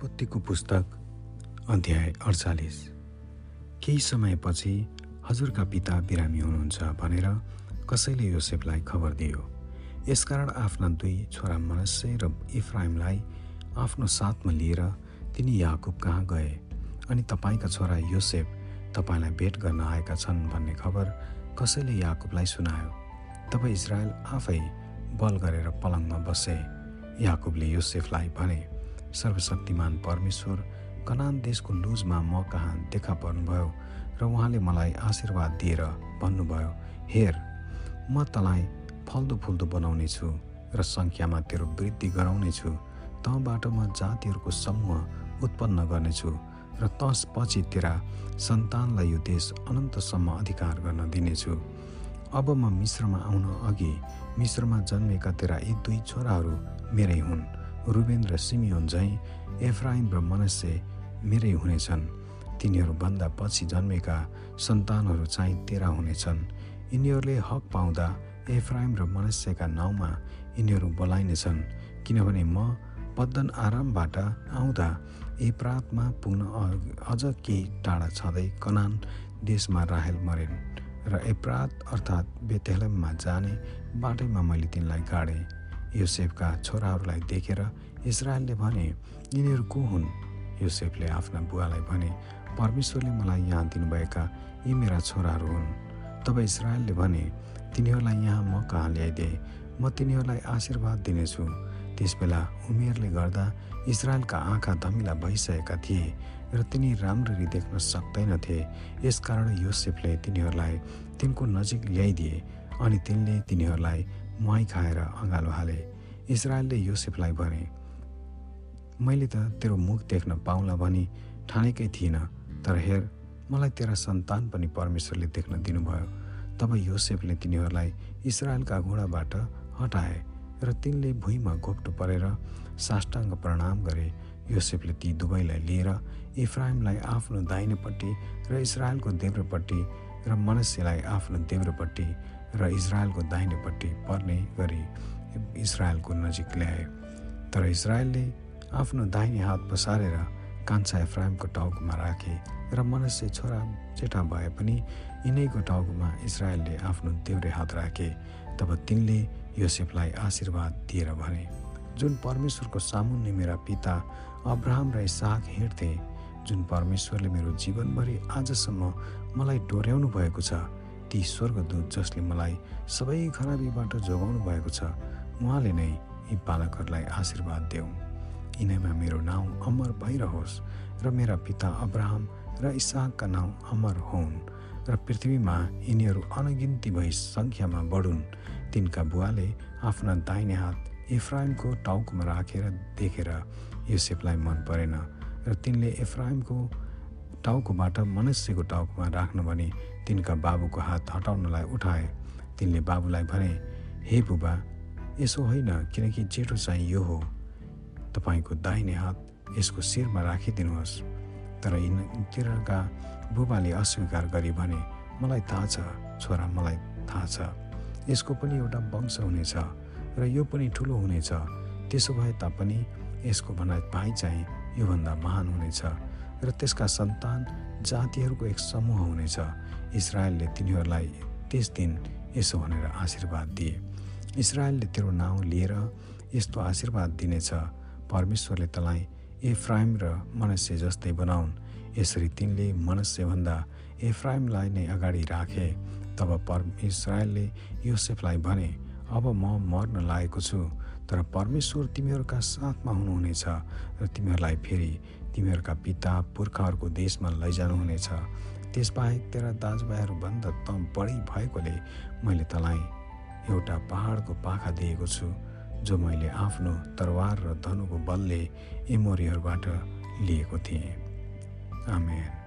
उत्पत्तिको पुस्तक अध्याय अडचालिस केही समयपछि हजुरका पिता बिरामी हुनुहुन्छ भनेर कसैले योसेफलाई खबर दियो। यसकारण आफ्ना दुई छोरा मनस्य र इफ्राइमलाई आफ्नो साथमा लिएर तिनी याकुब कहाँ गए अनि तपाईँका छोरा योसेफ तपाईँलाई भेट गर्न आएका छन् भन्ने खबर कसैले याकुबलाई सुनायो। तब इजरायल आफै बल गरेर पलङमा बसे याकुबले योसेफलाई भने सर्वशक्तिमान परमेश्वर कनान देशको लुजमा म कहाँ देखा पर्नुभयो र उहाँले मलाई आशीर्वाद दिएर भन्नुभयो हेर म तँलाई फल्दो फुल्दो बनाउने छु र सङ्ख्यामा तेरो वृद्धि गराउने छु तँबाट म जातिहरूको समूह उत्पन्न गर्नेछु र तसपछि तेरा सन्तानलाई यो देश अनन्तसम्म अधिकार गर्न दिनेछु। अब म मिश्रमा आउन अघि मिश्रमा जन्मेका तेरा यी दुई छोराहरू मेरै हुन्। रुबेन र सिमियोन झैँ एफ्राइम र मनस्य मेरै हुनेछन्। तिनीहरूभन्दा पछि जन्मेका सन्तानहरू चाहिँ तेरा हुनेछन्। यिनीहरूले हक पाउँदा एफ्राइम र मनस्यका नाउँमा यिनीहरू बोलाइनेछन् किनभने म पद्दन आरामबाट आउँदा एप्रातमा पुग्न अझ केही टाढा छँदै कनान देशमा राहेल मरेन् र एप्रात अर्थात् बेतेलममा जाने बाटैमा मैले तिनलाई गाडेँ। योसेफका छोराहरूलाई देखेर इजरायलले भने यिनीहरू को हुन्? योसेफले आफ्ना बुवालाई भने परमेश्वरले मलाई यहाँ दिनुभएका यी मेरा छोराहरू हुन्। तब इजरायलले भने तिनीहरूलाई यहाँ म कहाँ ल्याइदिए? म तिनीहरूलाई आशीर्वाद दिनेछु। त्यसबेला उमेरले गर्दा इजरायलका आँखा धमिला भइसकेका थिए र तिनी राम्ररी देख्न सक्दैनथे। यसकारण योसेफले तिनीहरूलाई तिनको नजिक ल्याइदिए अनि तिनले तिनीहरूलाई मुहाई खाएर अँगालो हाले इजरायलले योसेफलाई भने मैले त तेरो मुख देख्न पाउला भनी ठानेकै थिइनँ तर हेर मलाई तेरा सन्तान पनि परमेश्वरले देख्न दिनुभयो। तब योसेफले तिनीहरूलाई इजरायलका घोडाबाट हटाए र तिनले भुइँमा घोप्टो परेर साष्टाङ्ग प्रणाम गरे। योसेफले ती दुवैलाई लिएर इफ्राइमलाई आफ्नो दाहिनेपट्टि र इजरायलको देब्रेपट्टि र मनुष्यलाई आफ्नो देब्रेपट्टि र इजरायलको दाहिनेपट्टि पर्ने गरी इजरायलको नजिक ल्याए। तर इजरायलले आफ्नो दाहिने हात पसारेर कान्छा एफ्राइमको टाउकोमा राखे र मनुष्य छोरा जेठा भए पनि यिनैको टाउकोमा इजरायलले आफ्नो देउरे हात राखे तब तिनले योसेफलाई आशीर्वाद दिएर भने जुन परमेश्वरको सामुन्ने मेरा पिता अब्राहम र इसाक हिँड्थे जुन परमेश्वरले मेरो जीवनभरि आजसम्म मलाई डोर्याउनु भएको छ ती स्वर्गदूत जसले मलाई सबै खराबीबाट जोगाउनु भएको छ उहाँले नै यी बालकहरूलाई आशीर्वाद देऊ। यिनैमा मेरो नाउँ अमर भइरहोस् र मेरा पिता अब्राहम र इसाकका नाउँ अमर हुन् र पृथ्वीमा यिनीहरू अनगिन्ती भई सङ्ख्यामा बढुन्। तिनका बुवाले आफ्ना दाहिने हात इफ्राइमको टाउकोमा राखेर देखेर योसेफलाई मन परेन र तिनले एफ्राइमको टाउकोबाट मनुष्यको टाउकोमा राख्नु भने तिनका बाबुको हात हटाउनलाई उठाए। तिनले बाबुलाई भने हे बुबा यसो होइन किनकि जेठो चाहिँ यो हो। तपाईँको दाहिने हात यसको शिरमा राखिदिनुहोस्। तर यिनीहरूका बुबाले अस्वीकार गरी भने मलाई थाहा छ छोरा मलाई थाहा छ। यसको पनि एउटा वंश हुनेछ र यो पनि ठुलो हुनेछ। त्यसो भए तापनि यसको भनाइ भाइ चाहिँ योभन्दा महान हुनेछ। र त्यसका सन्तान जातिहरूको एक समूह हुनेछ। इसरायलले तिनीहरूलाई त्यस दिन यसो भनेर आशीर्वाद दिए। इसरायलले तेरो नाउँ लिएर यस्तो आशीर्वाद दिनेछ। परमेश्वरले तँलाई एफ्राइम र मनस्य जस्तै बनाउन्। यसरी तिनले मनस्यभन्दा एफ्राइमलाई नै अगाडि राखे। तब पर इसरायलले योसेफलाई भने अब म मर्न लागेको छु। तर परमेश्वर तिमीहरूका साथमा हुनुहुनेछ र तिमीहरूलाई फेरि तिमीहरूका पिता पुर्खाहरूको देशमा लैजानुहुनेछ। त्यसबाहेक तेरा दाजुभाइहरूभन्दा त बढी भएकोले मैले तँलाई एउटा पहाडको पाखा दिएको छु जो मैले आफ्नो तरवार र धनुको बलले एमोरीहरूबाट लिएको थिएँ। आमेन।